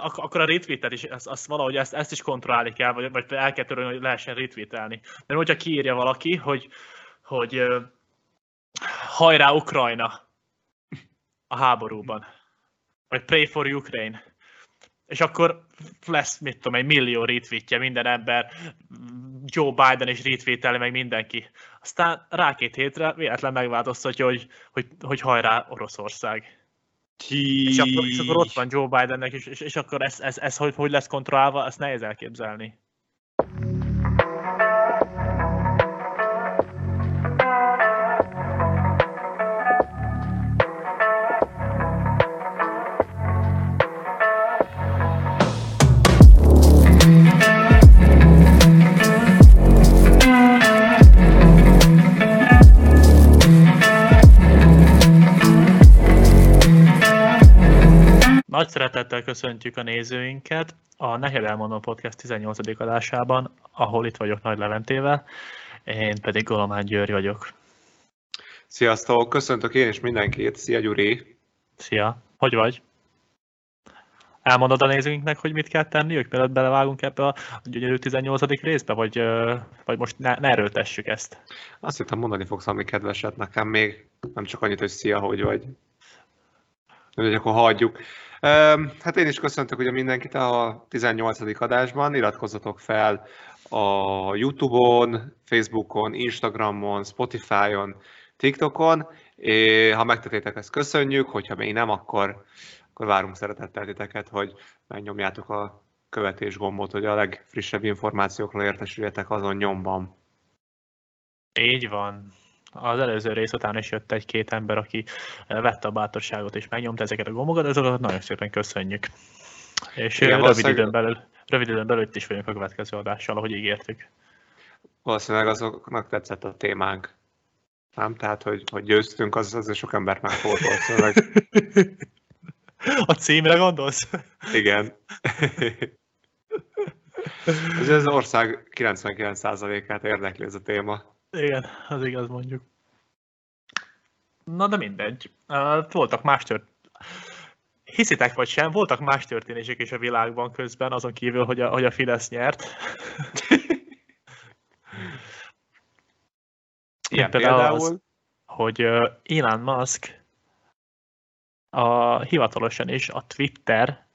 ak- akkor a retweetet is, azt, azt valahogy ezt, ezt is kontrollálni kell, vagy, vagy el kell törölni, hogy lehessen retweetelni. De hogyha kiírja valaki, hogy, hogy hajrá Ukrajna a háborúban, vagy pray for Ukraine, és akkor lesz, mit tudom, egy millió retweetje minden ember, Joe Biden is retweeteli meg mindenki. Aztán rá két hétre véletlen megváltoztatja, hogy, hogy, hogy hajrá Oroszország. És akkor, és akkor ott van Joe Bidennek, és, és, és akkor ez, ez, ez hogy, hogy lesz kontrollálva, ezt nehéz elképzelni. Nagy szeretettel köszöntjük a nézőinket a Neked Elmondom Podcast 18. adásában, ahol itt vagyok Nagy Leventével, én pedig Golomán György vagyok. Sziasztok, köszöntök én is mindenkit, szia Gyuri! Szia, hogy vagy? Elmondod a nézőinknek, hogy mit kell tenniük, mielőtt belevágunk ebbe a gyönyörű 18. részbe, vagy, vagy most ne, ne erőltessük ezt? Azt hittem mondani fogsz ami kedveset nekem még, nem csak annyit, hogy szia, hogy vagy. Hogy akkor hagyjuk. Hát én is köszöntök ugye mindenkit a 18. adásban, iratkozzatok fel a Youtube-on, Facebookon, Instagramon, Spotify-on, TikTokon. És ha megtetétek ezt köszönjük, hogyha még nem, akkor, akkor várunk szeretettel titeket, hogy megnyomjátok a követés gombot, hogy a legfrissebb információkról értesüljetek azon nyomban. Így van az előző rész után is jött egy-két ember, aki eh, vette a bátorságot és megnyomta ezeket a gombokat, azokat nagyon szépen köszönjük. És Igen, rövid, valószínűleg... időn belül, rövid időn belül itt is vagyunk a következő adással, ahogy ígértük. Valószínűleg azoknak tetszett a témánk. Nem? Tehát, hogy, hogy győztünk, az azért sok embert megfogott valószínűleg. A címre gondolsz? Igen. ez az ország 99%-át érdekli ez a téma. Igen, az igaz mondjuk. Na de mindegy. Voltak más tört... Hiszitek vagy sem, voltak más történések is a világban közben, azon kívül, hogy a, hogy a Fidesz nyert. Ilyen például, például az, hogy Elon Musk a, hivatalosan is a Twitter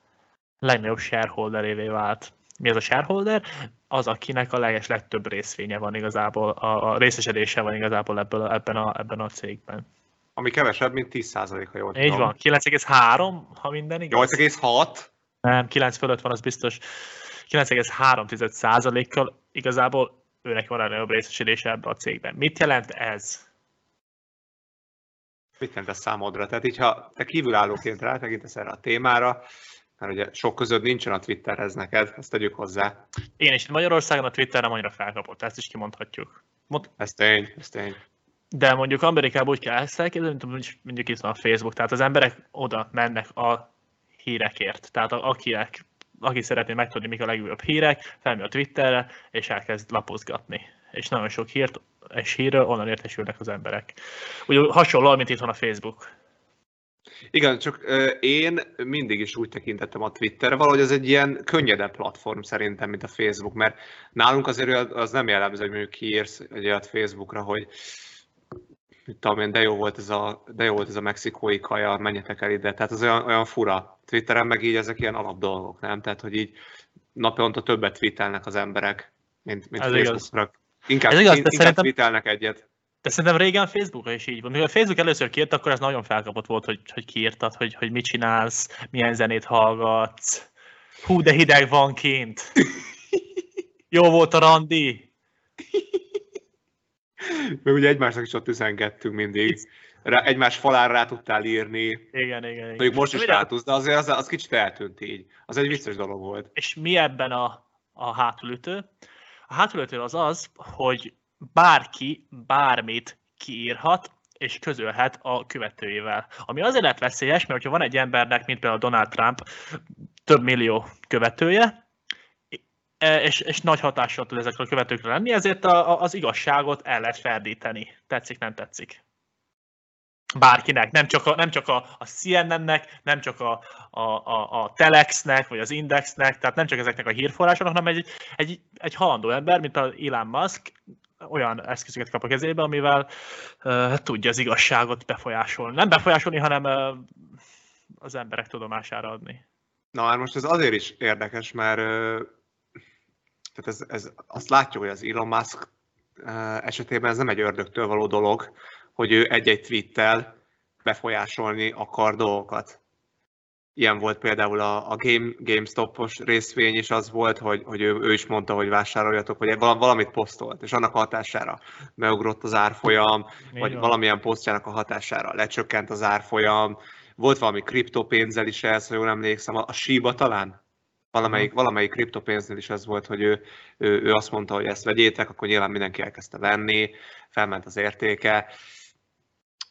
legnagyobb shareholderévé vált. Mi ez a shareholder? az, akinek a leges legtöbb részvénye van igazából, a, a részesedése van igazából ebből, ebben, a, ebben a cégben. Ami kevesebb, mint 10% ha jól Így van, 9,3, ha minden igaz. 8,6? Nem, 9 fölött van, az biztos. 9,3%-kal igazából őnek van a nagyobb részesedése ebben a cégben. Mit jelent ez? Mit jelent ez számodra? Tehát így, ha te kívülállóként rátekintesz erre a témára, mert ugye sok között nincsen a Twitterhez neked, ezt tegyük hozzá. Igen, és Magyarországon a Twitter nem annyira felkapott, ezt is kimondhatjuk. Mond... Ez tény, ez tény. De mondjuk Amerikában úgy kell ezt elképzelni, mint mondjuk itt van a Facebook, tehát az emberek oda mennek a hírekért. Tehát akinek, aki szeretné megtudni, mik a legjobb hírek, felmegy a Twitterre, és elkezd lapozgatni. És nagyon sok hírt és hírről onnan értesülnek az emberek. Úgy hasonló, mint itt van a Facebook. Igen, csak én mindig is úgy tekintettem a Twitterre, valahogy ez egy ilyen könnyedebb platform szerintem, mint a Facebook, mert nálunk azért az nem jellemző, hogy mondjuk kiírsz egy olyat Facebookra, hogy mit tudom én, de jó volt ez a, de jó volt ez a mexikói kaja, menjetek el ide. Tehát az olyan, olyan fura. Twitteren meg így ezek ilyen alap dolgok, nem? Tehát, hogy így naponta többet tweetelnek az emberek, mint, mint Facebookra. Inkább, ez igaz, inkább szerintem... tweetelnek egyet. De szerintem régen Facebookra is így van. Mivel Facebook először kiírt, akkor ez nagyon felkapott volt, hogy, hogy kiírtad, hogy, hogy mit csinálsz, milyen zenét hallgatsz. Hú, de hideg van kint. Jó volt a randi. Meg ugye egymásnak is ott üzengettünk mindig. Rá, egymás falára rá tudtál írni. Igen, igen, igen. Mondjuk most is rá tudsz, de azért az, az kicsit eltűnt így. Az egy vicces dolog volt. És mi ebben a, a hátulütő? A hátulütő az az, hogy bárki bármit kiírhat, és közölhet a követőivel. Ami azért lehet veszélyes, mert ha van egy embernek, mint például Donald Trump, több millió követője, e, és, és nagy hatással tud ezekre a követőkre lenni, ezért a, a, az igazságot el lehet ferdíteni. Tetszik, nem tetszik. bárkinek, nem csak a, nem csak a, a CNN-nek, nem csak a, a, a, a Telexnek, vagy az Indexnek, tehát nem csak ezeknek a hírforrásoknak, hanem egy, egy, egy halandó ember, mint a Elon Musk, olyan eszközöket kap a kezébe, amivel uh, tudja az igazságot befolyásolni. Nem befolyásolni, hanem uh, az emberek tudomására adni. Na már most ez azért is érdekes, mert uh, tehát ez, ez, azt látjuk, hogy az Elon Musk uh, esetében ez nem egy ördögtől való dolog, hogy ő egy-egy tweettel befolyásolni akar dolgokat. Ilyen volt például a, a Game, GameStop-os részvény is az volt, hogy, hogy ő, ő is mondta, hogy vásároljatok, vagy valamit posztolt, és annak a hatására beugrott az árfolyam, Mi vagy van? valamilyen posztjának a hatására lecsökkent az árfolyam, volt valami kriptopénzzel is ez, ha jól emlékszem, a, a Shiba talán? Valamelyik, valamelyik kriptopénznél is ez volt, hogy ő, ő, ő azt mondta, hogy ezt vegyétek, akkor nyilván mindenki elkezdte venni, felment az értéke.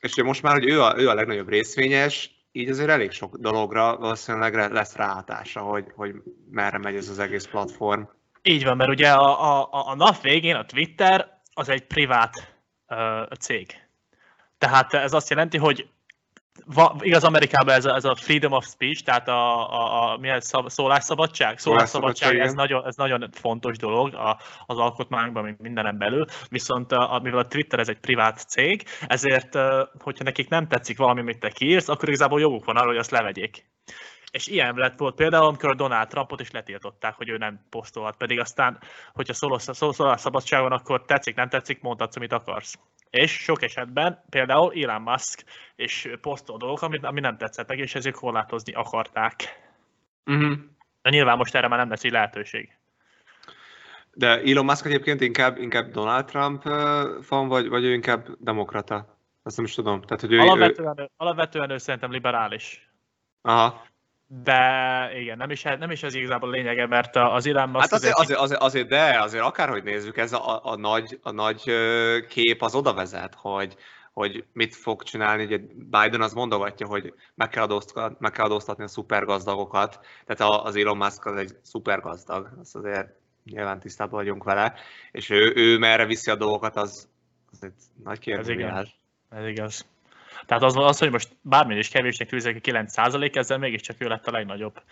És ugye most már, hogy ő a, ő a legnagyobb részvényes, így azért elég sok dologra valószínűleg lesz ráhatása, hogy, hogy merre megy ez az egész platform. Így van, mert ugye a, a, a nap végén a Twitter az egy privát uh, cég. Tehát ez azt jelenti, hogy va, igaz Amerikában ez a, ez a freedom of speech, tehát a, a, a mi ez, szólásszabadság? Szólásszabadság, ez nagyon, ez nagyon fontos dolog a, az alkotmányban, mint mindenen belül, viszont a, mivel a Twitter ez egy privát cég, ezért, hogyha nekik nem tetszik valami, amit te kiírsz, akkor igazából joguk van arra, hogy azt levegyék. És ilyen lett volt például, amikor a Donald Trumpot is letiltották, hogy ő nem posztolhat, pedig aztán, hogyha szólásszabadság van, akkor tetszik, nem tetszik, mondhatsz, amit akarsz. És sok esetben például Elon Musk és posztol dolgok, amit, ami nem tetszettek, és ezért korlátozni akarták. Uh-huh. De nyilván most erre már nem lesz egy lehetőség. De Elon Musk egyébként inkább, inkább Donald Trump fan, vagy, vagy ő inkább demokrata? Azt nem is tudom. Tehát, hogy ő, alapvetően, ő... alapvetően ő szerintem liberális. Aha de igen, nem is, nem is ez igazából a lényege, mert az Elon Musk... Hát azért, azért, azért, azért, de azért akárhogy nézzük, ez a, a, nagy, a nagy kép az oda vezet, hogy, hogy mit fog csinálni. Ugye Biden az mondogatja, hogy meg kell, adóztatni, meg kell adóztatni a szupergazdagokat, tehát az Elon Musk az egy szupergazdag, azt azért nyilván tisztában vagyunk vele, és ő, ő merre viszi a dolgokat, az, az egy nagy kérdés. Ez igaz. Ez igaz. Tehát az, az hogy most bármilyen is kevésnek tűzik a 9 ezzel mégiscsak ő lett a legnagyobb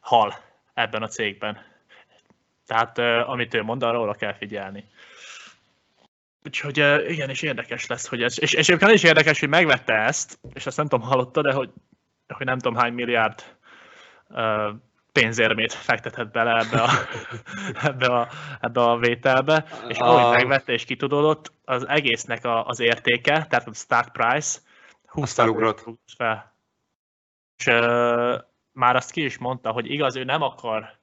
hal ebben a cégben. Tehát amit ő mond, arra kell figyelni. Úgyhogy igen, és érdekes lesz, hogy ez, és, és egyébként is érdekes, hogy megvette ezt, és azt nem tudom, hallotta, de hogy, hogy nem tudom hány milliárd uh, pénzérmét fektetett bele ebbe a, ebbe a, ebbe a vételbe, és ahogy megvette és kitudódott, az egésznek a, az értéke, tehát a stock price, 20 felugrott. fel. És uh, már azt ki is mondta, hogy igaz, ő nem akar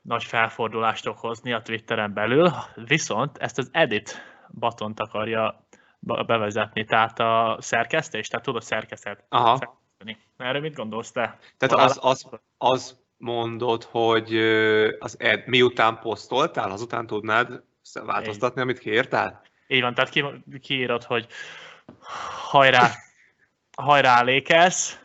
nagy felfordulást okozni a Twitteren belül, viszont ezt az edit batont akarja bevezetni, tehát a szerkesztés, tehát tudod szerkeszteni. Aha. Erről mit gondolsz te? Tehát az, az, az mondod, hogy az ed, miután posztoltál, azután tudnád változtatni, amit kiírtál? Így van, tehát ki, kiírod, hogy hajrá, hajrá Lakers,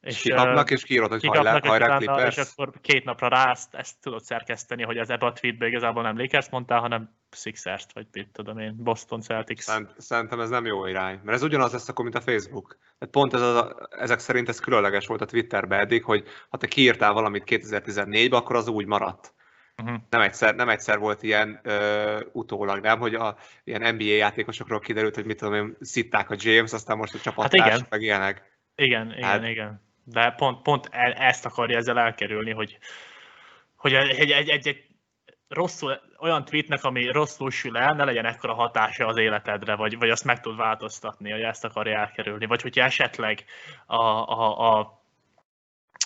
és kikapnak, és kiírod, hogy hajrá, hajrá Clippers. És akkor két napra rá ezt, ezt tudod szerkeszteni, hogy ez ebbe a tweetbe igazából nem Lakers mondtál, hanem Sixers-t, vagy mit tudom én, Boston Celtics. Szerint, szerintem ez nem jó irány, mert ez ugyanaz lesz akkor, mint a Facebook. Tehát pont ez a, ezek szerint ez különleges volt a Twitterben eddig, hogy ha te kiírtál valamit 2014-ben, akkor az úgy maradt. Uh-huh. Nem, egyszer, nem egyszer volt ilyen ö, utólag, nem, hogy a ilyen NBA játékosokról kiderült, hogy mit tudom én, szitták a James, aztán most a csapattárs, hát igen. meg ilyenek. Igen, igen, hát... igen. De pont, pont e, ezt akarja ezzel elkerülni, hogy, hogy egy, egy, egy, egy rosszul, olyan tweetnek, ami rosszul sül el, ne legyen ekkora hatása az életedre, vagy, vagy azt meg tud változtatni, hogy ezt akarja elkerülni. Vagy hogyha esetleg a, a, a,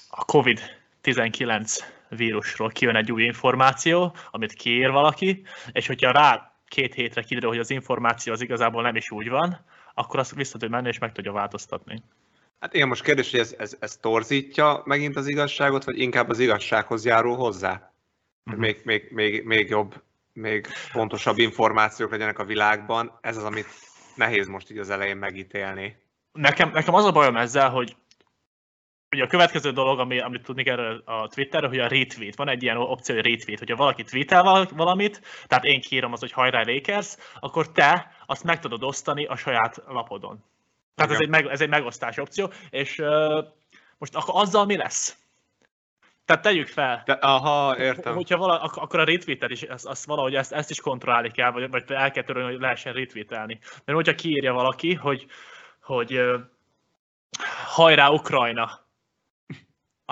a COVID-19 vírusról kijön egy új információ, amit kiír valaki, és hogyha rá két hétre kiderül, hogy az információ az igazából nem is úgy van, akkor azt vissza tud menni és meg tudja változtatni. Hát igen, most kérdés, hogy ez, ez, ez torzítja megint az igazságot, vagy inkább az igazsághoz járul hozzá? Uh-huh. Még, még, még, még jobb, még pontosabb információk legyenek a világban. Ez az, amit nehéz most így az elején megítélni. Nekem, nekem az a bajom ezzel, hogy Ugye a következő dolog, ami, amit tudni kell a Twitterről, hogy a retweet. Van egy ilyen opció, hogy retweet. Hogyha valaki tweetel valamit, tehát én kiírom az, hogy hajrá Lakers, akkor te azt meg tudod osztani a saját lapodon. Tehát ez egy, meg, ez egy megosztás opció, és uh, most akkor azzal mi lesz? Tehát tegyük fel. De, aha, értem. Hogyha vala, akkor a retweetet is, azt, azt valahogy ezt, ezt is kontrollálni kell, vagy, vagy el kell törölni, hogy lehessen retweetelni. Mert hogyha kiírja valaki, hogy, hogy uh, hajrá Ukrajna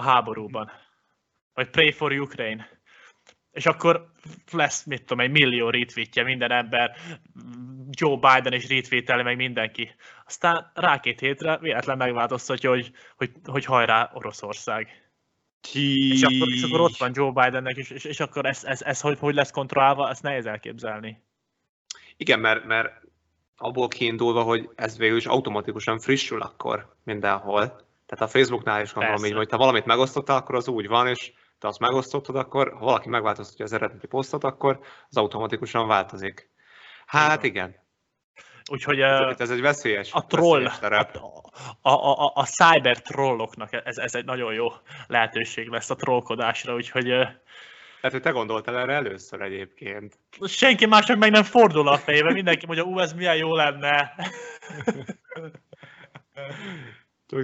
a háborúban, vagy pray for Ukraine, és akkor lesz, mit tudom, egy millió retweetje minden ember, Joe Biden is retweeteli meg mindenki. Aztán rá két hétre véletlen megváltoztatja, hogy, hogy, hogy hajrá Oroszország. És akkor, és akkor ott van Joe Bidennek, és, és, és akkor ez, ez, ez hogy, hogy lesz kontrollálva, ezt nehéz elképzelni. Igen, mert, mert abból kiindulva, hogy ez végül is automatikusan frissül akkor mindenhol. Tehát a Facebooknál is gondolom így, hogy ha valamit megosztottál, akkor az úgy van, és te azt megosztottad, akkor ha valaki megváltoztatja az eredeti posztot, akkor az automatikusan változik. Hát igen. Úgyhogy uh, ez egy veszélyes A troll, veszélyes a, a, a, a cyber trolloknak ez, ez egy nagyon jó lehetőség lesz a trollkodásra, úgyhogy... Tehát, hogy te gondoltál erre először egyébként. Senki másnak meg nem fordul a fejébe, mindenki mondja, ú, ez milyen jó lenne.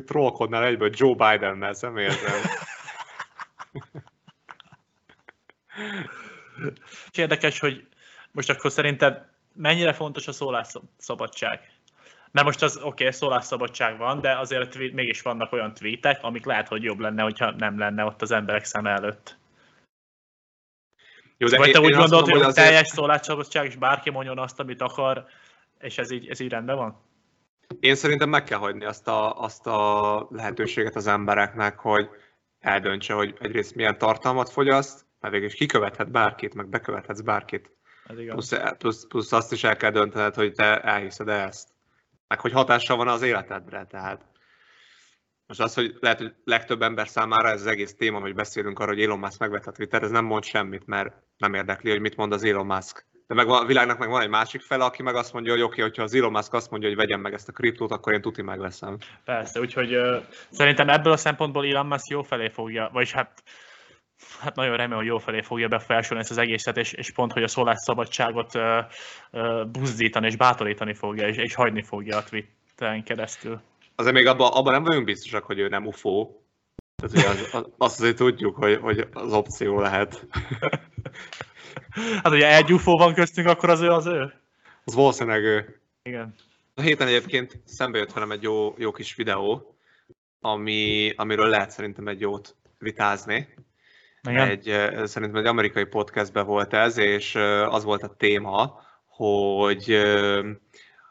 Trollkodnál egyből Joe Biden-nel, személyesen. Érdekes, hogy most akkor szerinted mennyire fontos a szólásszabadság? Mert most az oké, okay, szólásszabadság van, de azért mégis vannak olyan tweetek, amik lehet, hogy jobb lenne, hogyha nem lenne ott az emberek szem előtt. Jó, de Vagy te én, úgy gondolod, hogy, hogy azért... teljes szólásszabadság, és bárki mondjon azt, amit akar, és ez így, ez így rendben van? Én szerintem meg kell hagyni azt a, azt a lehetőséget az embereknek, hogy eldöntse, hogy egyrészt milyen tartalmat fogyaszt, mert végül is kikövethet bárkit, meg bekövethetsz bárkit. Plusz, plusz, plusz azt is el kell döntened, hogy te elhiszed ezt. Meg hogy hatással van az életedre, tehát. Most az, hogy lehet, hogy legtöbb ember számára ez az egész téma, hogy beszélünk arról, hogy Elon Musk megvett a Twitter, ez nem mond semmit, mert nem érdekli, hogy mit mond az Elon Musk. De meg a világnak meg van egy másik fele, aki meg azt mondja, hogy oké, okay, hogyha az Elon Musk azt mondja, hogy vegyem meg ezt a kriptót, akkor én tuti megveszem. Persze, úgyhogy uh, szerintem ebből a szempontból Elon Musk jó felé fogja, vagyis hát hát nagyon remélem, hogy jó felé fogja befolyásolni ezt az egészet, és, és pont, hogy a szabadságot uh, uh, buzdítani és bátorítani fogja, és, és hagyni fogja a Twitteren keresztül. Azért még abban, abba nem vagyunk biztosak, hogy ő nem UFO. Tehát, az, az, azt azért tudjuk, hogy, hogy az opció lehet. Hát ugye egy UFO van köztünk, akkor az ő az ő? Az valószínűleg ő. Igen. A héten egyébként szembe jött velem egy jó, jó kis videó, ami, amiről lehet szerintem egy jót vitázni. Igen. Egy, szerintem egy amerikai podcastben volt ez, és az volt a téma, hogy,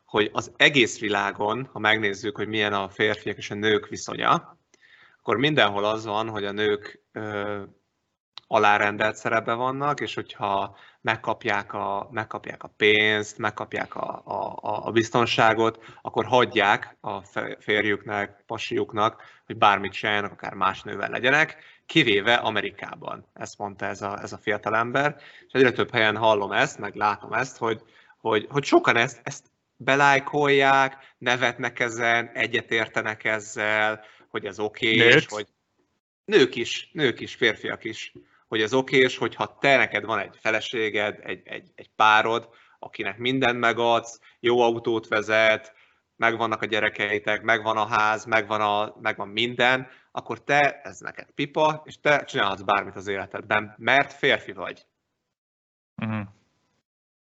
hogy az egész világon, ha megnézzük, hogy milyen a férfiak és a nők viszonya, akkor mindenhol az van, hogy a nők alárendelt szerepben vannak, és hogyha megkapják a, megkapják a pénzt, megkapják a, a, a biztonságot, akkor hagyják a férjüknek, pasiuknak, hogy bármit csináljanak, akár más nővel legyenek, kivéve Amerikában. Ezt mondta ez a, ez a fiatal ember, és egyre több helyen hallom ezt, meg látom ezt, hogy, hogy, hogy sokan ezt, ezt belájkolják, nevetnek ezen, egyetértenek ezzel, hogy ez oké, okay, és hogy nők is, nők is, férfiak is hogy ez okés, hogyha te neked van egy feleséged, egy, egy, egy párod, akinek mindent megadsz, jó autót vezet, megvannak a gyerekeitek, megvan a ház, megvan, a, megvan minden, akkor te, ez neked pipa, és te csinálhatsz bármit az életedben, mert férfi vagy. Uh-huh.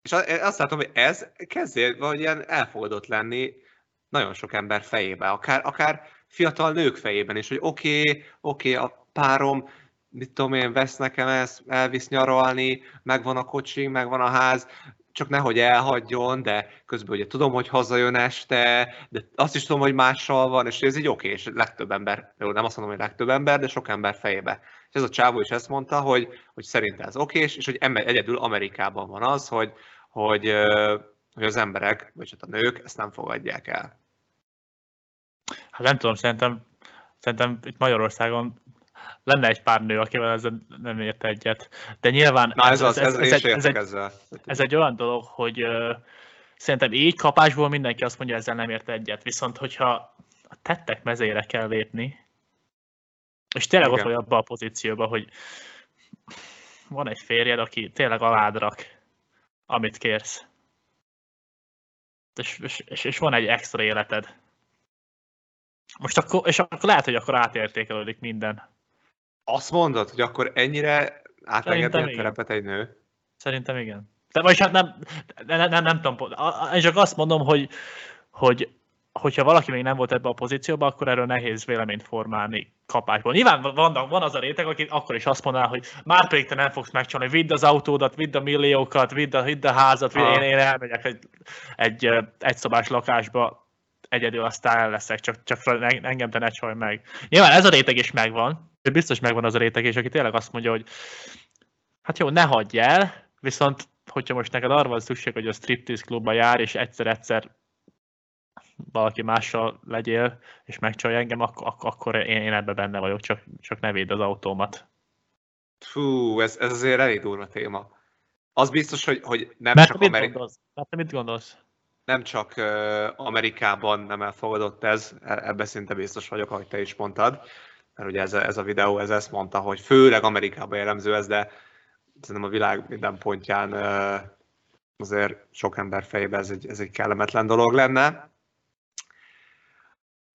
És azt látom, hogy ez kezd vagy ilyen elfogadott lenni nagyon sok ember fejébe, akár, akár fiatal nők fejében is, hogy oké, okay, oké, okay, a párom mit tudom én, vesz nekem ezt, elvisz nyaralni, megvan a kocsi, megvan a ház, csak nehogy elhagyjon, de közben ugye tudom, hogy hazajön este, de azt is tudom, hogy mással van, és ez így oké, és legtöbb ember, jó, nem azt mondom, hogy legtöbb ember, de sok ember fejébe. És ez a csávó is ezt mondta, hogy, hogy szerint ez oké, és hogy egyedül Amerikában van az, hogy, hogy, hogy az emberek, vagy hát a nők ezt nem fogadják el. Hát nem tudom, szerintem, szerintem itt Magyarországon lenne egy pár nő, akivel ezzel nem ért egyet. De nyilván Na, ez, ez, ez, ez, ez, egy, ez, egy, ez egy olyan dolog, hogy uh, szerintem így kapásból mindenki azt mondja, ezzel nem ért egyet. Viszont, hogyha a tettek mezére kell lépni, és tényleg Igen. ott vagy abban a pozícióban, hogy van egy férjed, aki tényleg aládrak, amit kérsz. És, és, és van egy extra életed, Most akkor, és akkor lehet, hogy akkor átértékelődik minden. Azt mondod, hogy akkor ennyire átengedni a terepet egy nő? Szerintem igen. De vagy hát nem, nem, nem, nem, tudom, én csak azt mondom, hogy, hogy hogyha valaki még nem volt ebbe a pozícióban, akkor erről nehéz véleményt formálni kapásból. Nyilván van, van az a réteg, aki akkor is azt mondaná, hogy már pedig te nem fogsz megcsinálni, vidd az autódat, vidd a milliókat, vidd a, vidd a házat, vidd, Ah. én, én elmegyek egy, egy ö, egyszobás lakásba, egyedül aztán el leszek, csak, csak en- engem te ne csaj meg. Nyilván ez a réteg is megvan, biztos megvan az a réteg is, aki tényleg azt mondja, hogy hát jó, ne hagyj el, viszont hogyha most neked arra van szükség, hogy a striptease klubba jár, és egyszer-egyszer valaki mással legyél, és megcsalja engem, akkor, ak- akkor én, én ebben benne vagyok, csak, csak ne védd az autómat. Fú, ez, ez azért elég durva téma. Az biztos, hogy, hogy nem Mert csak, mit Ameri- gondolsz? Mert te mit gondolsz? nem csak uh, Amerikában nem elfogadott ez, e- ebbe szinte biztos vagyok, ahogy te is mondtad, mert ugye ez a, ez a videó ez ezt mondta, hogy főleg Amerikában jellemző ez, de szerintem a világ minden pontján azért sok ember fejében ez egy, ez egy kellemetlen dolog lenne.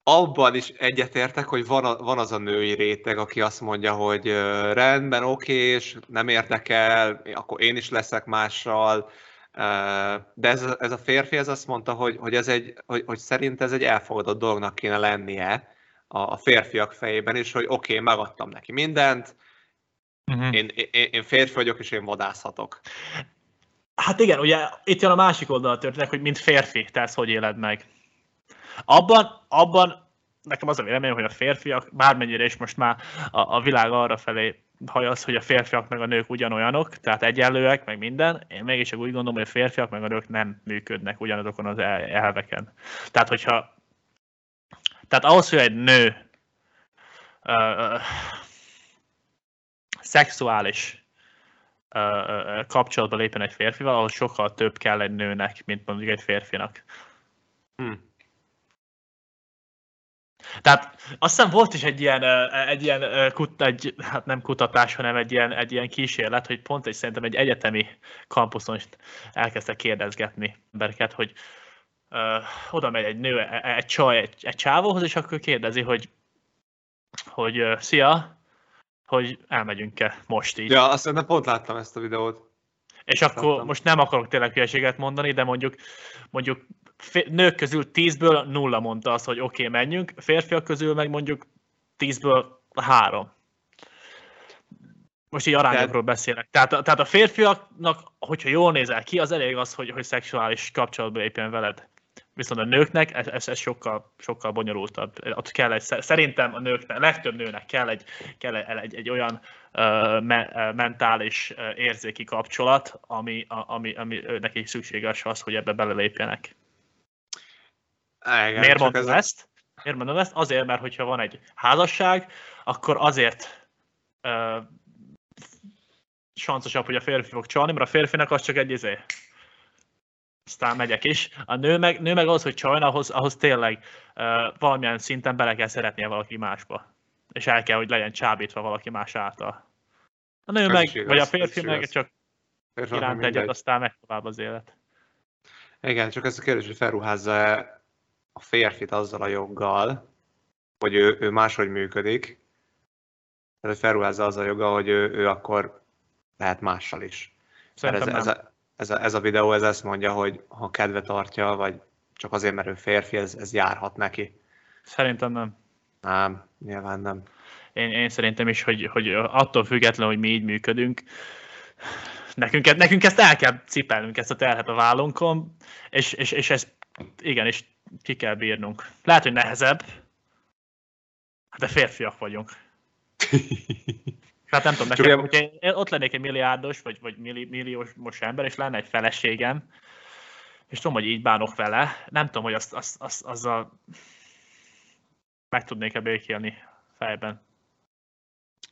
Abban is egyetértek, hogy van, a, van az a női réteg, aki azt mondja, hogy rendben, oké, és nem érdekel, akkor én is leszek mással, de ez, ez a férfi ez azt mondta, hogy, hogy, ez egy, hogy, hogy szerint ez egy elfogadott dolognak kéne lennie a, a férfiak fejében is, hogy oké, megadtam neki mindent, Uh-huh. én, én, én férfi vagyok, és én vadászhatok. Hát igen, ugye itt jön a másik oldal a történet, hogy mint férfi, te ezt hogy éled meg. Abban, abban nekem az a véleményem, hogy a férfiak, bármennyire is most már a, a világ arra felé hajaz, hogy a férfiak meg a nők ugyanolyanok, tehát egyenlőek, meg minden. Én mégis úgy gondolom, hogy a férfiak meg a nők nem működnek ugyanazokon az el- elveken. Tehát, hogyha tehát ahhoz, hogy egy nő ö, szexuális ö, kapcsolatba lépjen egy férfival, ahhoz sokkal több kell egy nőnek, mint mondjuk egy férfinak. Hm. Tehát azt hiszem volt is egy ilyen, egy ilyen kut, egy, hát nem kutatás, hanem egy ilyen, egy ilyen kísérlet, hogy pont egy szerintem egy egyetemi kampuszon is elkezdtek kérdezgetni embereket, hogy ö, oda megy egy nő, e- egy csaj egy, egy csávóhoz, és akkor kérdezi, hogy, hogy ö, szia, hogy elmegyünk-e most így. Ja, azt hiszem, pont láttam ezt a videót. És akkor Láttam. most nem akarok tényleg hülyeséget mondani, de mondjuk, mondjuk nők közül 10-ből nulla mondta azt, hogy oké, okay, menjünk, férfiak közül meg mondjuk 10-ből három. Most így arányokról beszélek. Tehát, tehát a férfiaknak, hogyha jól nézel ki, az elég az, hogy, hogy szexuális kapcsolatba lépjen veled. Viszont a nőknek ez, ez, ez sokkal, sokkal bonyolultabb. Ott kell egy, szerintem a nőknek, a legtöbb nőnek kell egy, kell egy, egy, egy olyan uh, me, uh, mentális uh, érzéki kapcsolat, ami, a, ami, ami nekik szükséges az, hogy ebbe belelépjenek. Igen, Miért mondom ez a- ezt? Miért mondom ezt? Azért, mert hogyha van egy házasság, akkor azért uh, sancosabb, hogy a férfi fog csalni, mert a férfinak az csak egy izé. Aztán megyek is. A nő meg, nő meg az, hogy csalna, ahhoz, ahhoz tényleg uh, valamilyen szinten bele kell szeretnie valaki másba. És el kell, hogy legyen csábítva valaki más által. A nő Ez meg, igaz, vagy a ez férfi meg igaz. csak Férfiak iránt egyet, aztán megy tovább az élet. Igen, csak ez a kérdés, hogy felruházza a férfit azzal a joggal, hogy ő, ő máshogy működik, tehát hogy felruházza azzal a joggal, hogy ő, ő akkor lehet mással is. Szerintem ez, nem. ez, a, ez, a, ez a videó ez ezt mondja, hogy ha kedve tartja, vagy csak azért, mert ő férfi, ez, ez járhat neki. Szerintem nem. Nem, nyilván nem. Én, én szerintem is, hogy, hogy attól függetlenül, hogy mi így működünk, nekünk, nekünk ezt el kell cipelnünk, ezt a terhet a vállunkon, és, és, és ezt igenis ki kell bírnunk. Lehet, hogy nehezebb, de férfiak vagyunk. Hát nem tudom, nekem, hogyha én ott lennék egy milliárdos, vagy, vagy milli, milliós most ember, és lenne egy feleségem, és tudom, hogy így bánok vele, nem tudom, hogy azt, azt, azt, azzal meg tudnék-e békélni fejben.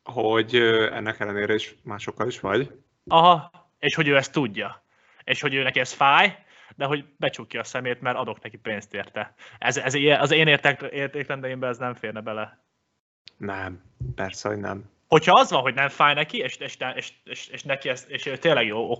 hogy ennek ellenére is másokkal is vagy. Aha, és hogy ő ezt tudja. És hogy ő neki ez fáj, de hogy becsukja a szemét, mert adok neki pénzt érte. Ez, ez az én érték, értékrendeimben ez nem férne bele. Nem, persze, hogy nem. Hogyha az van, hogy nem fáj neki, és, és, és, és, és neki ez, és ő tényleg jó,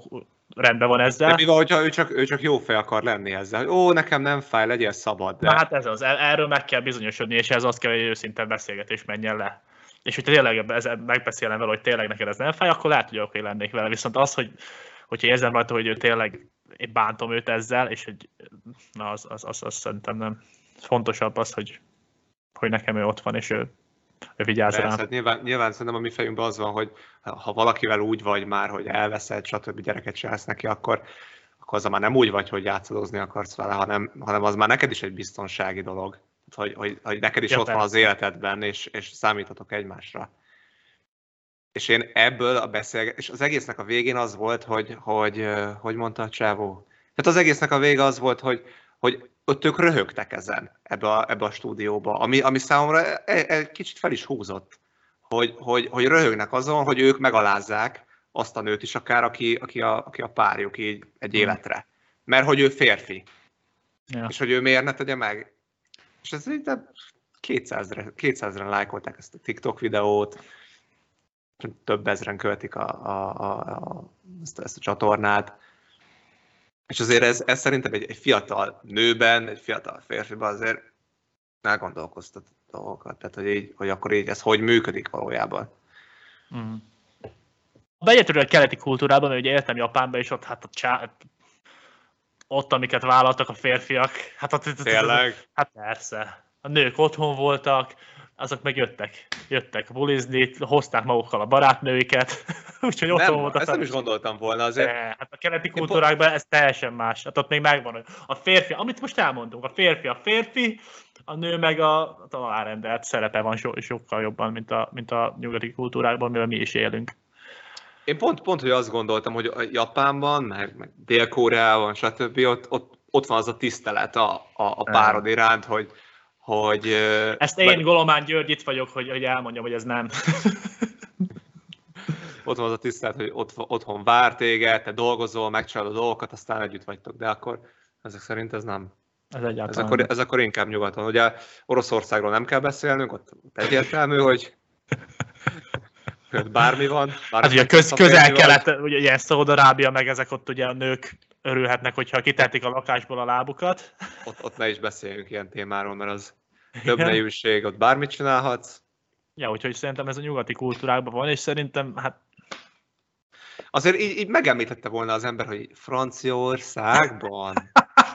rendben van ezzel. De mi van, hogyha ő csak, ő csak jó fej akar lenni ezzel? Ó, nekem nem fáj, legyél szabad. De... Na hát ez az, erről meg kell bizonyosodni, és ez az kell, hogy őszinte beszélgetés menjen le. És hogyha tényleg megbeszélem vele, hogy tényleg neked ez nem fáj, akkor lehet, hogy oké lennék vele. Viszont az, hogy hogyha érzem rajta, hogy ő tényleg én bántom őt ezzel, és hogy na, az, az, az, az szerintem nem fontosabb az, hogy, hogy nekem ő ott van, és ő vigyázz rám. Hát nyilván, nyilván szerintem a mi fejünkben az van, hogy ha valakivel úgy vagy már, hogy elveszed, stb. gyereket csinálsz neki, akkor, akkor az már nem úgy vagy, hogy játszadozni akarsz vele, hanem, hanem az már neked is egy biztonsági dolog. Hogy, hogy, hogy neked is ja, ott persze. van az életedben, és, és számíthatok egymásra. És én ebből a beszélgetés, és az egésznek a végén az volt, hogy, hogy, hogy mondta a csávó? Tehát az egésznek a vége az volt, hogy, hogy ott ők röhögtek ezen, ebbe a, ebbe a stúdióba, ami, ami számomra egy kicsit fel is húzott, hogy, hogy, hogy röhögnek azon, hogy ők megalázzák azt a nőt is akár, aki, aki, a, aki a párjuk így egy hmm. életre. Mert hogy ő férfi. Ja. És hogy ő miért ne tegye meg. És ez így 200-re, 200-ren lájkolták ezt a TikTok videót, több ezren követik a, a, a, a, ezt, ezt a csatornát. És azért ez, ez szerintem egy, egy fiatal nőben, egy fiatal férfiban azért elgondolkoztat dolgokat. Tehát, hogy, így, hogy akkor így ez hogy működik valójában. Mm. Beegyetőről a keleti kultúrában, mert ugye éltem Japánban, és ott hát a csá... ott, amiket vállaltak a férfiak, hát ott, Tényleg? Hát persze. A nők otthon voltak, azok meg jöttek, jöttek bulizni, hozták magukkal a barátnőiket, úgyhogy ott nem, volt ezt nem is gondoltam volna azért. De, hát a keleti kultúrákban ez teljesen más. Hát ott még megvan, a férfi, amit most elmondtunk, a férfi a férfi, a nő meg a, a alárendelt szerepe van so, sokkal jobban, mint a, mint a nyugati kultúrákban, mivel mi is élünk. Én pont, pont, hogy azt gondoltam, hogy a Japánban, meg, meg Dél-Koreában, stb. Ott, ott, ott van az a tisztelet a, a, a párod iránt, hogy, hogy... Ezt én, vagy... Golomán György, itt vagyok, hogy, hogy elmondjam, hogy ez nem. ott van az a tisztelt, hogy ott, otthon vár téged, te dolgozol, megcsinálod a dolgokat, aztán együtt vagytok, de akkor ezek szerint ez nem. Ez egyáltalán. Ez akkor, ez akkor inkább nyugaton. Ugye Oroszországról nem kell beszélnünk, ott egyértelmű, hogy bármi van. Bármi hát ugye köz, közel-kelet, ugye ilyen Szaudarábia, meg ezek ott ugye a nők örülhetnek, hogyha kitehetik a lakásból a lábukat. Ott, ott ne is beszéljünk ilyen témáról, mert az több nejűség, ott bármit csinálhatsz. Ja, úgyhogy szerintem ez a nyugati kultúrákban van, és szerintem hát Azért így, így megemlítette volna az ember, hogy Franciaországban,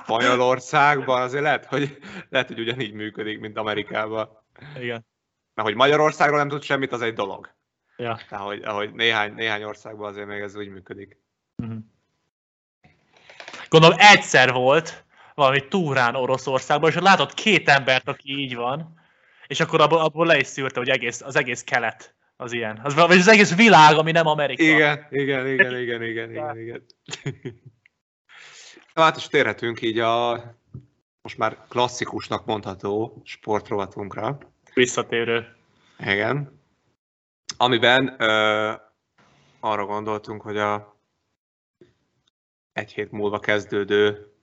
Spanyolországban, azért lehet, hogy, lehet, hogy ugyanígy működik, mint Amerikában. Igen. Mert hogy Magyarországról nem tud semmit, az egy dolog. Ja. Tehát, hogy, ahogy néhány, néhány országban azért még ez úgy működik. Uh-huh. Gondolom egyszer volt valami túrán Oroszországban, és látott két embert, aki így van, és akkor abból, abból le is szűrte, hogy egész, az egész kelet az ilyen. Az, vagy az egész világ, ami nem Amerika. Igen, igen, igen, igen, igen, igen, igen. hát is térhetünk így a most már klasszikusnak mondható sportrovatunkra. Visszatérő. Igen. Amiben ö, arra gondoltunk, hogy a egy hét múlva kezdődő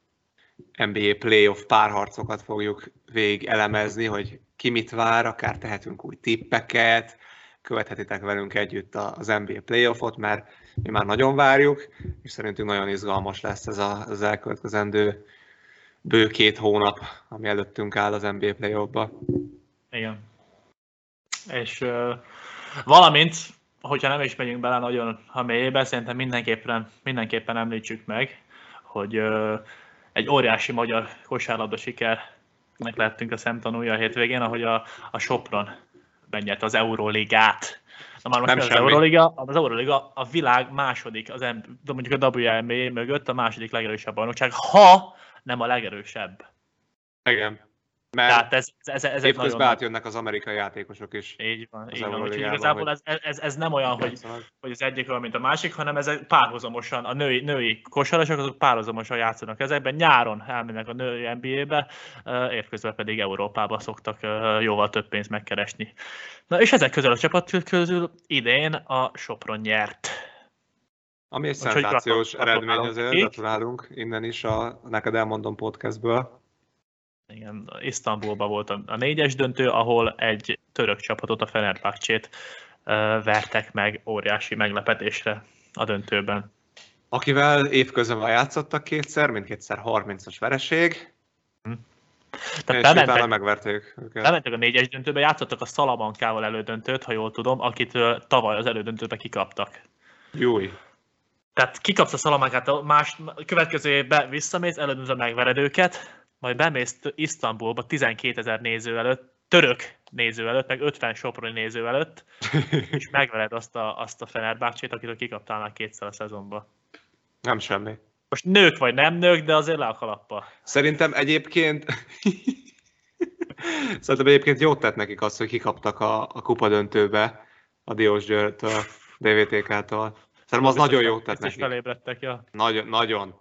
NBA playoff párharcokat fogjuk végig elemezni, hogy ki mit vár, akár tehetünk új tippeket, követhetitek velünk együtt az NBA playoffot, mert mi már nagyon várjuk, és szerintünk nagyon izgalmas lesz ez az elkövetkezendő bő két hónap, ami előttünk áll az NBA playoffba. Igen. És uh, valamint, hogyha nem is megyünk bele nagyon a mélyébe, szerintem mindenképpen, mindenképpen említsük meg, hogy egy óriási magyar kosárlabda sikernek lettünk a szemtanúja a hétvégén, ahogy a, a Sopron megnyerte az Euróligát. Na már most nem az semmi. Euroliga, az Euroliga a világ második, az, de mondjuk a WNBA mögött a második legerősebb bajnokság, ha nem a legerősebb. Igen. Mert Tehát ez, ez, ez évközben nagyon... átjönnek az amerikai játékosok is. Így van, így van. Úgyhogy igazából ez, ez, ez, nem olyan, hogy, hogy az egyik olyan, mint a másik, hanem ez párhuzamosan, a női, női kosarasok azok párhuzamosan játszanak ezekben. Nyáron elmennek a női NBA-be, évközben pedig Európába szoktak jóval több pénzt megkeresni. Na és ezek közül a csapat közül idén a Sopron nyert. Ami egy szenzációs eredmény azért, gratulálunk innen is a Neked elmondom podcastből. Igen, Isztambulban volt a, négyes döntő, ahol egy török csapatot, a Fenerbahcsét vertek meg óriási meglepetésre a döntőben. Akivel évközben játszottak kétszer, mindkétszer 30-as vereség. Hm. Tehát és bementek, utána megverték őket. Bementek a négyes döntőbe, játszottak a Salamankával elődöntőt, ha jól tudom, akit tavaly az elődöntőbe kikaptak. Júj. Tehát kikapsz a Salamankát, a más, következő évben visszamész, elődöntőbe megvered őket, majd bemész Isztambulba 12 ezer néző előtt, török néző előtt, meg 50 soproni néző előtt, és megvered azt a, azt a Fenerbahcsét, akitől kikaptál már kétszer a szezonban. Nem semmi. Most nők vagy nem nők, de azért le a kalappa. Szerintem egyébként... Szerintem egyébként jót tett nekik azt, hogy kikaptak a, a kupa döntőbe a Diós Győrtől, DVTK-tól. Szerintem az nagyon jót tett nekik. felébredtek, ja. Nagyon, nagyon.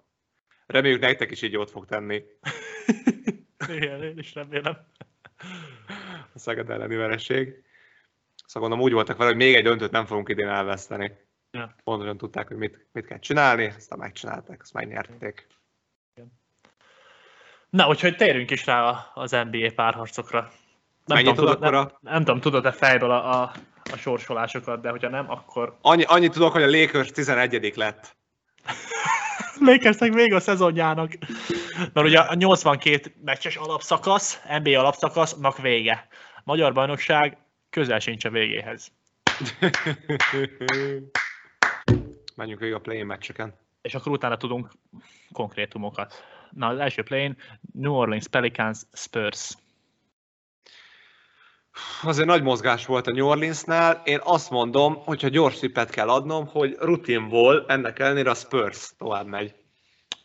Reméljük nektek is így jót fog tenni. Igen, én is remélem. A Szeged elleni vereség. Szóval gondolom úgy voltak vele, hogy még egy döntőt nem fogunk idén elveszteni. Ja. Pontosan tudták, hogy mit, mit kell csinálni, aztán megcsinálták, azt megnyerték. Na, úgyhogy térjünk is rá az NBA párharcokra. Nem tudom, tudod, nem, nem tudom, tudod-e fejből a, a, a sorsolásokat, de hogyha nem, akkor... Annyi, annyit tudok, hogy a Lakers 11 lett. Lakersnek még a szezonjának. Mert ugye a 82 meccses alapszakasz, NBA alapszakasznak vége. Magyar bajnokság közel sincs a végéhez. Menjünk végig a play meccseken. És akkor utána tudunk konkrétumokat. Na, az első play New Orleans Pelicans Spurs. Azért nagy mozgás volt a New Orleansnál. Én azt mondom, hogyha gyors tippet kell adnom, hogy rutinból ennek ellenére a Spurs tovább megy.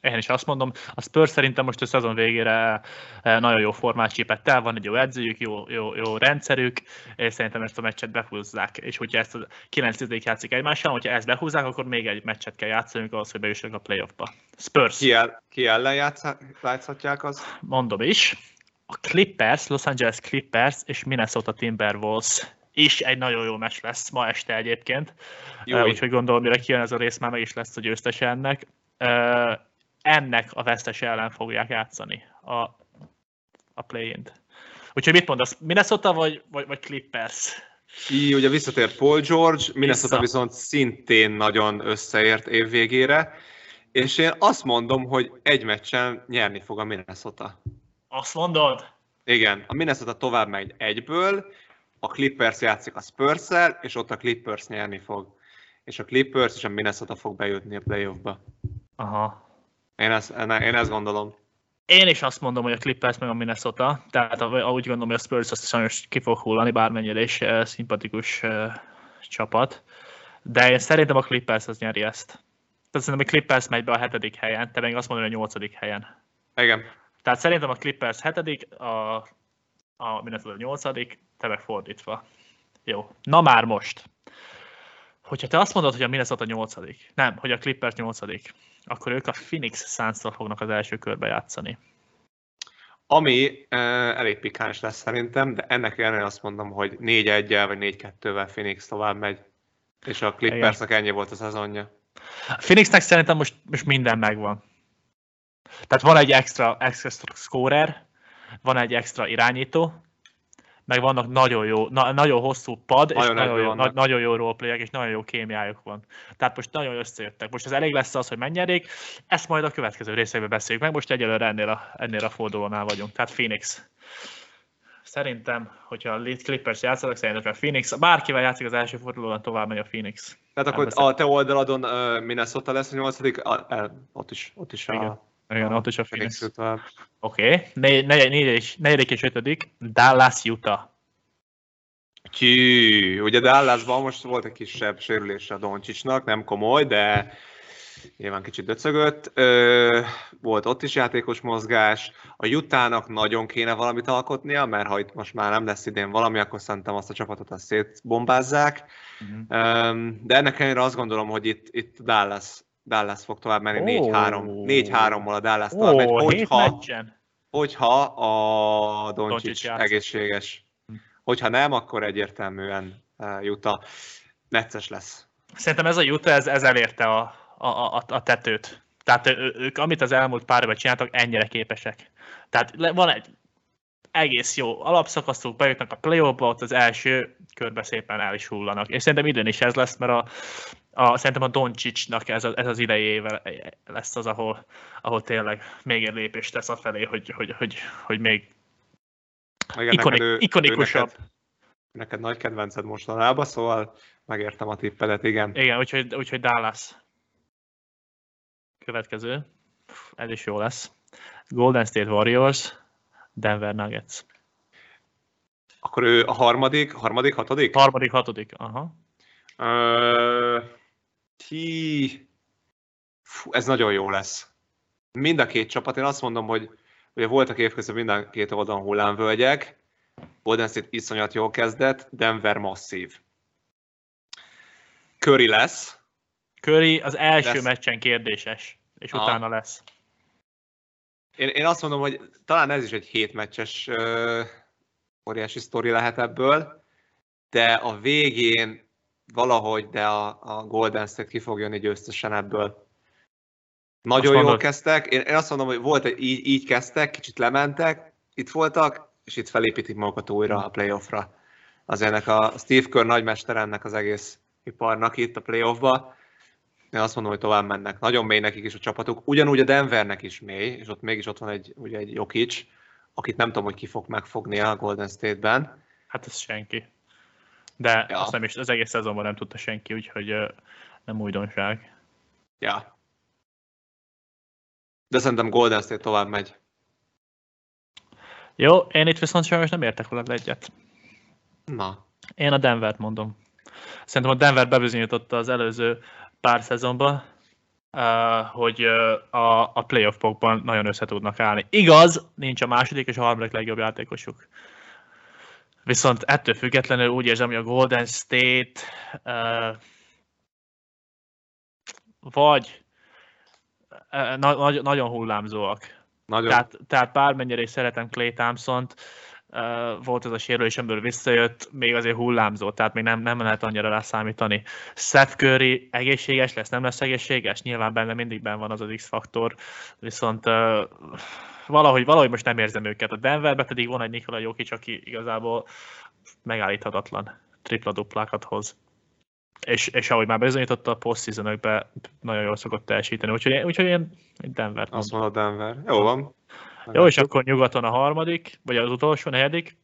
Én is azt mondom, a Spurs szerintem most a szezon végére eh, nagyon jó formát csípett el, van egy jó edzőjük, jó, jó, jó rendszerük, és szerintem ezt a meccset behúzzák, és hogyha ezt a 9 játszik egymással, hogyha ezt behúzzák, akkor még egy meccset kell játszani, ahhoz, hogy bejussanak a playoffba. Spurs. Ki, el, ki ellen játszhatják az? Mondom is. A Clippers, Los Angeles Clippers és Minnesota Timberwolves is egy nagyon jó meccs lesz ma este egyébként. Jó, úgyhogy gondolom, mire kijön ez a rész, már meg is lesz a győztes ennek ennek a vesztes ellen fogják játszani a, a play-int. Úgyhogy mit mondasz, Minnesota vagy, vagy, vagy Clippers? Így, ugye visszatért Paul George, Minnesota Vissza. viszont szintén nagyon összeért évvégére, és én azt mondom, hogy egy meccsen nyerni fog a Minnesota. Azt mondod? Igen, a Minnesota tovább megy egyből, a Clippers játszik a spurs és ott a Clippers nyerni fog. És a Clippers és a Minnesota fog bejutni a playoffba. Aha, én ezt, én ezt gondolom. Én is azt mondom, hogy a Clippers meg a Minnesota, tehát ahogy gondolom, hogy a Spurs azt sajnos ki fog hullani, bármennyire is uh, szimpatikus uh, csapat. De én szerintem a Clippers az nyeri ezt. Tehát szerintem a Clippers megy be a hetedik helyen, te meg azt mondod, hogy a nyolcadik helyen. Igen. Tehát szerintem a Clippers hetedik, a, a Minnesota nyolcadik, te meg fordítva. Jó. Na már most. Hogyha te azt mondod, hogy a Minnesota nyolcadik, nem, hogy a Clippers nyolcadik, akkor ők a Phoenix suns fognak az első körbe játszani. Ami uh, elég pikáns lesz szerintem, de ennek ellenére azt mondom, hogy 4-1-el vagy 4-2-vel Phoenix tovább megy. És a Clippersnek ennyi volt a szezonja. A Phoenixnek szerintem most, most minden megvan. Tehát van egy extra, extra scorer, van egy extra irányító, meg vannak nagyon jó, na, nagyon hosszú pad, nagyon és nagyon jó, na, nagyon jó roleplayek, és nagyon jó kémiájuk van. Tehát most nagyon összejöttek. Most ez elég lesz az, hogy mennyerjék, ezt majd a következő részében beszéljük meg, most egyelőre ennél a, ennél a fordulónál vagyunk, tehát Phoenix. Szerintem, hogyha a Clippers játszanak, szerintem a Phoenix, bárkivel játszik az első fordulóban, tovább megy a Phoenix. Tehát akkor a te oldaladon uh, Minnesota lesz a nyolcadik, uh, ott is, ott is Igen. A igen, ott is a Phoenix. Oké, okay. negyedik és ötödik, Dallas Utah. Tyű, ugye Dallasban most volt egy kisebb sérülése a Doncsicsnak, nem komoly, de nyilván kicsit döcögött. Ö, volt ott is játékos mozgás. A Jutának nagyon kéne valamit alkotnia, mert ha itt most már nem lesz idén valami, akkor szerintem azt a csapatot azt szétbombázzák. Uh-huh. Ö, de ennek ellenére azt gondolom, hogy itt, itt Dallas Dallas fog tovább menni oh. 4-3, 4-3-mal a Dallas tovább megy, hogyha, hogyha a Doncsics egészséges. Hm. Hogyha nem, akkor egyértelműen Juta necces lesz. Szerintem ez a Juta, ez, ez elérte a, a, a, a tetőt. Tehát ők, amit az elmúlt pár évben csináltak, ennyire képesek. Tehát van egy egész jó alapszakaszok, bejutnak a play ott az első körbe szépen el is hullanak. És szerintem idén is ez lesz, mert a, a, szerintem a Doncsicsnak ez, a, ez az idejével lesz az, ahol, ahol tényleg még egy lépést tesz afelé, hogy, hogy, hogy, hogy még Igen, ikonik, neked ő- ő ikonikusabb. Neked, neked nagy kedvenced mostanában, szóval megértem a tippedet, igen. Igen, úgyhogy, úgyhogy Dallas. Következő. Ez is jó lesz. Golden State Warriors, Denver Nuggets. Akkor ő a harmadik, harmadik, hatodik? Harmadik, hatodik. Aha. Ö, ti... Fú, ez nagyon jó lesz. Mind a két csapat, én azt mondom, hogy ugye voltak évközben mind a két oldalon hullámvölgyek, Golden State iszonyat jól kezdett, Denver masszív. Curry lesz, Curry az első Lesz. meccsen kérdéses, és Aha. utána lesz. Én, én azt mondom, hogy talán ez is egy hétmeccses uh, óriási sztori lehet ebből, de a végén valahogy, de a, a Golden State ki fog jönni győztesen ebből. Nagyon Azt jól mondod? kezdtek, én, én azt mondom, hogy volt, egy, így, így kezdtek, kicsit lementek, itt voltak, és itt felépítik magukat újra a playoffra. Az ennek a Steve Kerr nagymester ennek az egész iparnak itt a playoffba. Én azt mondom, hogy tovább mennek. Nagyon mély nekik is a csapatuk. Ugyanúgy a Denvernek is mély, és ott mégis ott van egy, ugye egy Jokic, akit nem tudom, hogy ki fog megfogni a Golden State-ben. Hát ez senki. De Ja. azt nem is, az egész szezonban nem tudta senki, úgyhogy nem újdonság. Ja. De szerintem Golden State tovább megy. Jó, én itt viszont sajnos nem értek veled egyet. Na, Én a Denvert mondom. Szerintem a Denver bebizonyította az előző pár szezonban, uh, hogy uh, a, a playoffokban nagyon össze tudnak állni. Igaz, nincs a második és a harmadik legjobb játékosuk. Viszont ettől függetlenül úgy érzem, hogy a Golden State uh, vagy uh, na, nagy, nagyon hullámzóak. nagyon. Tehát, tehát bármennyire is szeretem Clay Thompson-t, uh, volt ez a sérülés, amiből visszajött, még azért hullámzó, tehát még nem, nem lehet annyira rászámítani. Seth Curry egészséges lesz, nem lesz egészséges? Nyilván benne mindig benne van az az X-faktor, viszont uh, valahogy, valahogy most nem érzem őket. A Denverben pedig van egy Nikola Jokic, aki igazából megállíthatatlan tripla-duplákat hoz. És, és ahogy már bizonyította, a post nagyon jól szokott teljesíteni, úgyhogy, úgyhogy én én Denvert Azt mondom. mondod Denver. Jó van. Jó, és akkor nyugaton a harmadik, vagy az utolsó, negyedik.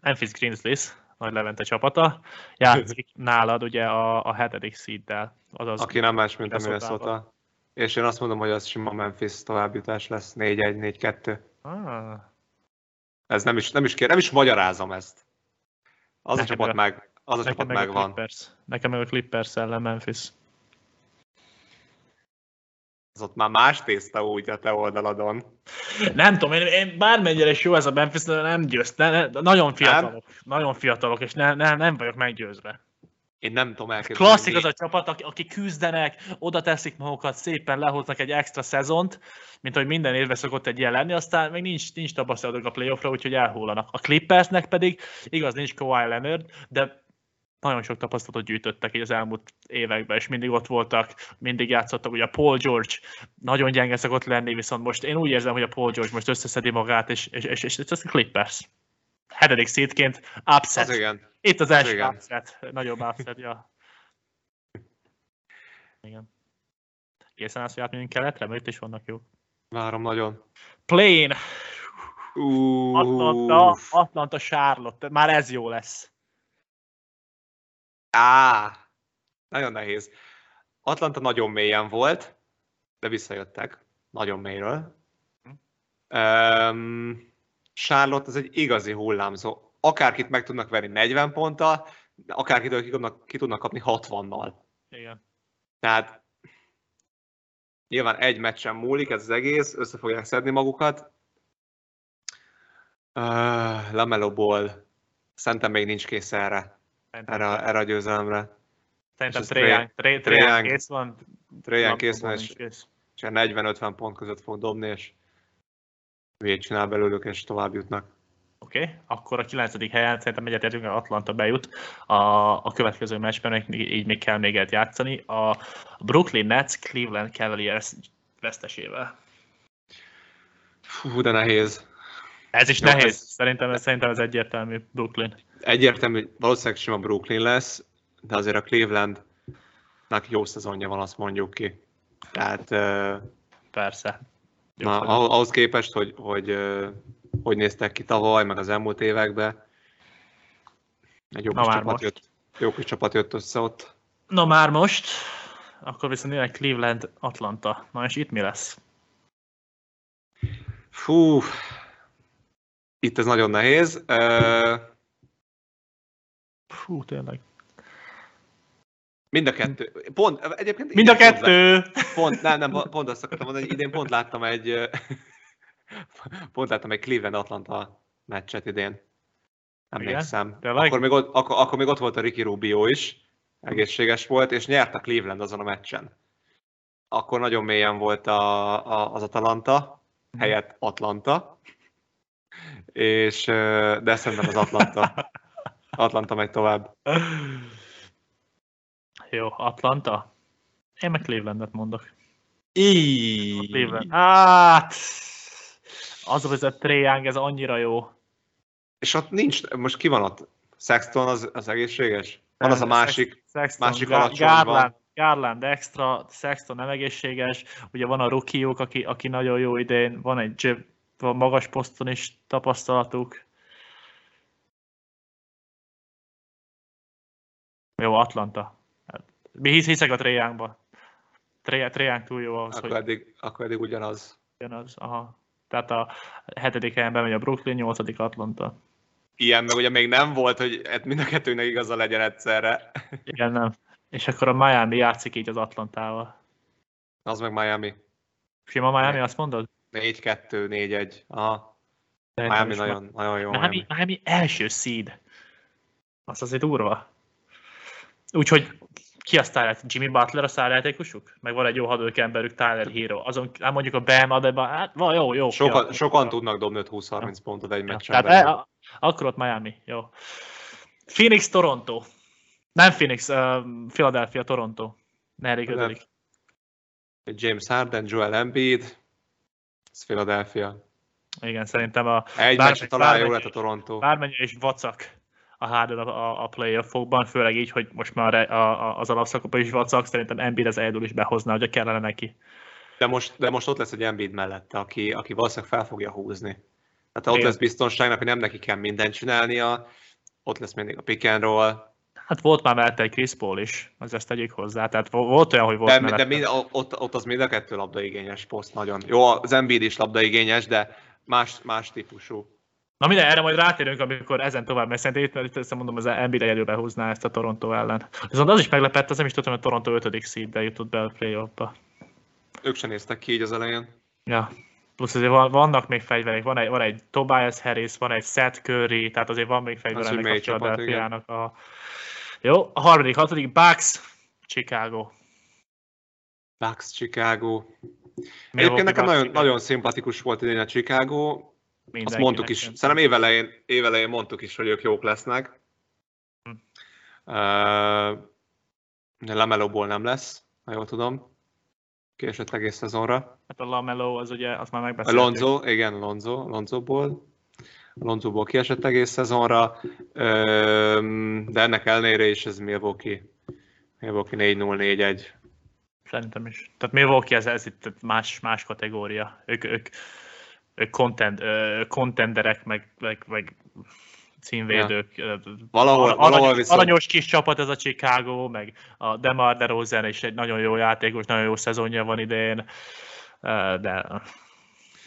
Memphis Grizzlies, nagy Levente csapata, játszik nálad ugye a, a hetedik seeddel. Azaz, Aki nem más, mint a. Minnesota. És én azt mondom, hogy az sima Memphis továbbjutás lesz. 4-1, 4-2. Ah, Ez nem is, nem is kér, nem is magyarázom ezt. Az a Nekem csapat meg- meg, az a csapat meg a megvan. Clippers. Nekem meg a Clippers ellen Memphis. Az ott már más tészta úgy a te oldaladon. Nem tudom, én, én bármennyire is jó ez a Memphis, de nem győzt. Ne, ne, nagyon fiatalok. Nagyon fiatalok, és ne, ne, nem vagyok meggyőzve. Én nem tudom elképzelni. Klasszik az a csapat, aki, aki küzdenek, oda teszik magukat, szépen lehoznak egy extra szezont, mint hogy minden évben szokott egy ilyen lenni, aztán még nincs, nincs tapasztalatok a playoffra, úgyhogy elhullanak. A Clippersnek pedig, igaz, nincs Kawhi Leonard, de nagyon sok tapasztalatot gyűjtöttek így az elmúlt években, és mindig ott voltak, mindig játszottak. Ugye a Paul George nagyon gyenge szokott lenni, viszont most én úgy érzem, hogy a Paul George most összeszedi magát, és, és, és, és, és ez a Clippers. Hetedik szétként upset. Az igen. Itt az első igen. upset, nagyobb upset, ja. Igen. Készen állsz, hogy átmegyünk keletre, mert itt is vannak jók. Várom nagyon. Plane, Uh, Atlanta, Atlanta, Charlotte, már ez jó lesz. Á, nagyon nehéz. Atlanta nagyon mélyen volt, de visszajöttek. Nagyon mélyről. Um, Charlotte az egy igazi hullámzó. Akárkit meg tudnak venni 40 ponttal, akárkitől ki tudnak, ki tudnak kapni 60-nal. Igen. Tehát nyilván egy meccsen múlik ez az egész, össze fogják szedni magukat. Uh, Lamelo Ball szerintem még nincs kész erre, erre, erre a győzelemre. szerintem Young- kész van. Trajan kész van, és, és ilyen 40-50 pont között fog dobni, és hülyét csinál belőlük, és tovább jutnak. Oké, okay. akkor a kilencedik helyen szerintem egyetértünk, Atlanta bejut a, a következő meccsben, így még kell még egyet játszani. A Brooklyn Nets Cleveland Cavaliers vesztesével. Fú, de nehéz. Ez is Jó, nehéz. ez- Szerintem, ez, szerintem ez egyértelmű Brooklyn. Egyértelmű, valószínűleg sima Brooklyn lesz, de azért a Clevelandnak jó szezonja van, azt mondjuk ki. Tehát Persze. Na, ahhoz képest, hogy, hogy hogy néztek ki tavaly, meg az elmúlt években, egy jó Na kis, csapat most. jött, jó kis csapat jött össze ott. Na már most, akkor viszont jön Cleveland, Atlanta. Na és itt mi lesz? Fú, itt ez nagyon nehéz. Fú, tényleg. Mind a kettő. Pont, egyébként Mind a pont kettő! lát- Pont, nem, nem, pont azt akartam mondani, hogy idén pont láttam egy, pont láttam egy Cleveland-Atlanta meccset idén. Emlékszem. Tényleg? Akkor még, ott, akkor, akkor még ott volt a Ricky Rubio is, egészséges volt, és nyert a Cleveland azon a meccsen. Akkor nagyon mélyen volt a, a, az Atalanta, helyett Atlanta, és, de szerintem az Atlanta. Atlanta megy tovább. Jó, Atlanta. Én meg Clevelandet mondok. Így. Cleveland. Hát, az a a Young, ez annyira jó. És ott nincs, most ki van ott? Sexton az, az egészséges? Van az a másik, Sexton, másik alacsonyban. Garland, Garland extra, Sexton nem egészséges, ugye van a rookie aki, aki nagyon jó idén, van egy van magas poszton is tapasztalatuk. Jó, Atlanta. Mi hisz, hiszek a Trae Youngba. túl jó ahhoz, akkor hogy eddig, akkor eddig ugyanaz. ugyanaz. Aha. Tehát a hetedik helyen bemegy a Brooklyn, nyolcadik Atlanta. Ilyen meg ugye még nem volt, hogy hát mind a kettőnek igaza legyen egyszerre. Igen, nem. És akkor a Miami játszik így az Atlantával. Az meg Miami. Sima Miami, azt mondod? 4-2, 4-1. Aha. Miami is nagyon, nagyon jó. Miami, Miami. Miami első seed. Az azért durva. Úgyhogy ki a sztár, Jimmy Butler a sztárjátékosuk? Meg van egy jó hadőkemberük, Tyler Hero. Azon, hát mondjuk a Bam Adebayo, hát van, jó, jó. Sokan, ja. sokan tudnak dobni 5-20-30 pontot egy Ja, meccsen. Tehát e, akkor ott Miami, jó. Phoenix, Toronto. Nem Phoenix, uh, Philadelphia, Toronto. Nem. ötödik. James Harden, Joel Embiid, ez Philadelphia. Igen, szerintem a Egy Bármely- talán jó bármely- lett a Toronto. bármennyire is vacak a Harden a, a, a playoffokban, főleg így, hogy most már a, a, az alapszakokban is vacak, szerintem Embiid az egyedül is behozná, hogyha kellene neki. De most, de most ott lesz egy Embiid mellette, aki, aki valószínűleg fel fogja húzni. Tehát ott Igen. lesz biztonságnak, hogy nem neki kell mindent csinálnia, ott lesz mindig a pick and roll, Hát volt már mellette egy Chris Paul is, az ezt tegyük hozzá, tehát vo- volt olyan, hogy volt de, mellette. de mind, ott, ott az mind a kettő labdaigényes poszt nagyon. Jó, az Embiid is labdaigényes, de más, más típusú. Na minden, erre majd rátérünk, amikor ezen tovább megy. Szerintem itt, itt összemondom, az Embiid egyedül behúzná ezt a Toronto ellen. Viszont az is meglepett, az nem is tudtam, hogy a Toronto 5. seedbe jutott be a playoffba. Ők sem néztek ki így az elején. Ja. Plusz azért van, vannak még fegyverek, van egy, van egy Tobias Harris, van egy Seth Curry, tehát azért van még fegyver ennek a Philadelphia-nak a... Jó, a harmadik, hatodik, Bucks, Chicago. Bucks, Chicago. Milwaukee Egyébként nekem nagyon, nagyon szimpatikus volt idén a Chicago. Azt mondtuk is, szerintem. évelején, évelején mondtuk is, hogy ők jók lesznek. Hm. Uh, Lamelóból nem lesz, ha jól tudom. Késett egész szezonra. Hát a Lamelo, az ugye, azt már megbeszéltük. Lonzo, igen, Lonzo, Lonzoból. Lonzoból kiesett egész szezonra, de ennek ellenére is ez Milwaukee. Milwaukee 4-0-4-1. Szerintem is. Tehát Milwaukee ez, ez itt más, más kategória. Ők, ők contend, contenderek, meg, meg, meg címvédők. Ja. Valahol- aranyos, valahol viszont- aranyos kis csapat ez a Chicago, meg a Demar DeRozan is egy nagyon jó játékos, nagyon jó szezonja van idén, de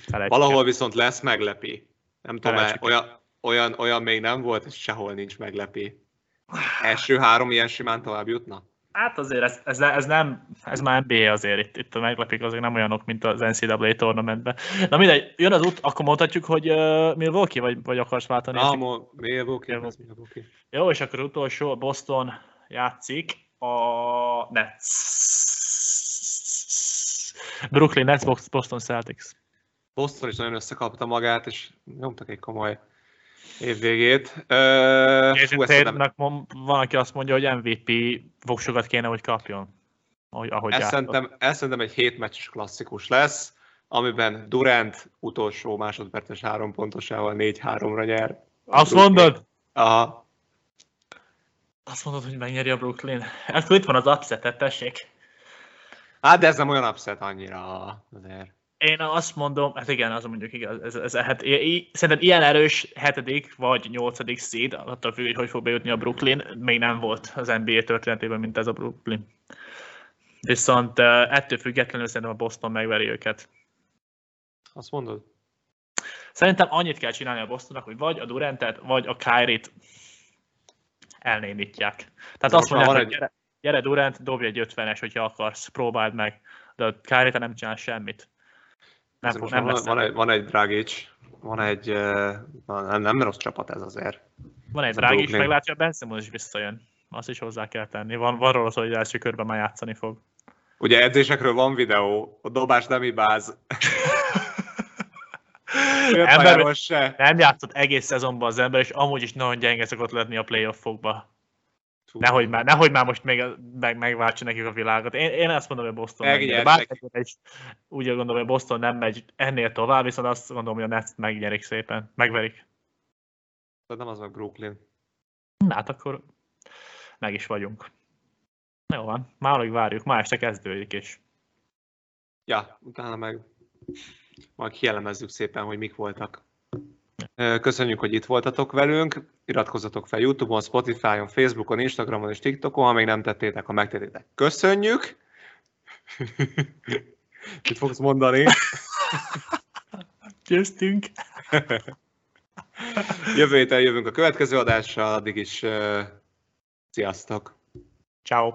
felejtsük Valahol viszont lesz meglepi. Nem tudom, olyan, olyan, olyan még nem volt, és sehol nincs meglepi. Első három ilyen simán tovább jutna? Hát azért ez, ez, ez, nem, ez már NBA azért, itt, itt a meglepik azért nem olyanok, mint az NCAA tournamentben. Na mindegy, jön az út, akkor mondhatjuk, hogy uh, Milwaukee, vagy, vagy akarsz váltani? Ah, mo- Milwaukee, Milwaukee. Milwaukee. Jó, és akkor utolsó, Boston játszik a Nets. Brooklyn Nets, Bos- Boston Celtics. Boston is nagyon összekapta magát, és nyomtak egy komoly évvégét. Tatumnak mond- van, aki azt mondja, hogy MVP voksokat kéne, hogy kapjon. Ahogy, ahogy ezt, szerintem, ezt szerintem egy hétmeccses klasszikus lesz. amiben Durant utolsó másodperces három pontosával 4-3-ra nyer. Azt Brooklyn. mondod? Aha. Azt mondod, hogy megnyeri a Brooklyn. Akkor itt van az upsetet, tessék. Hát, de ez nem olyan upset annyira azért. Én azt mondom, hát igen, az mondjuk igaz, ez, ez, hát, i- szerintem ilyen erős hetedik vagy nyolcadik seed, attól függ, hogy hogy fog bejutni a Brooklyn, még nem volt az NBA történetében, mint ez a Brooklyn. Viszont ettől függetlenül szerintem a Boston megveri őket. Azt mondod? Szerintem annyit kell csinálni a Bostonnak, hogy vagy a Durantet, vagy a Kyrie-t elnémítják. Tehát De azt mondják, hogy gyere, gyere Durant, dobj egy 50-es, hogyha akarsz, próbáld meg. De a kyrie nem csinál semmit. Nem, nem van, lesz van, egy, van egy Dragic, van egy, eh, nem, nem rossz csapat ez azért. Van egy Brooklyn. meglátja, a Ben Simmons is visszajön. Azt is hozzá kell tenni. Van, van róla hogy első körben már játszani fog. Ugye edzésekről van videó, a dobás nem hibáz. Ember, se. nem játszott egész szezonban az ember, és amúgy is nagyon gyenge szokott lenni a playoffokba. Fú. Nehogy már, nehogy már most még meg, megváltsa nekik a világot. Én, én azt mondom, hogy Boston megnyeri. Bár is úgy gondolom, hogy Boston nem megy ennél tovább, viszont azt gondolom, hogy a Nets megnyerik szépen. Megverik. Tehát nem az meg Brooklyn. Na, hát akkor meg is vagyunk. Jó van, már alig várjuk, ma este kezdődik is. Ja, utána meg majd kielemezzük szépen, hogy mik voltak. Köszönjük, hogy itt voltatok velünk. Iratkozzatok fel YouTube-on, Spotify-on, Facebookon, Instagramon és TikTokon, ha még nem tettétek, ha megtettétek. Köszönjük! Mit fogsz mondani? Győztünk! Jövő héten jövünk a következő adással, addig is uh, sziasztok! Ciao.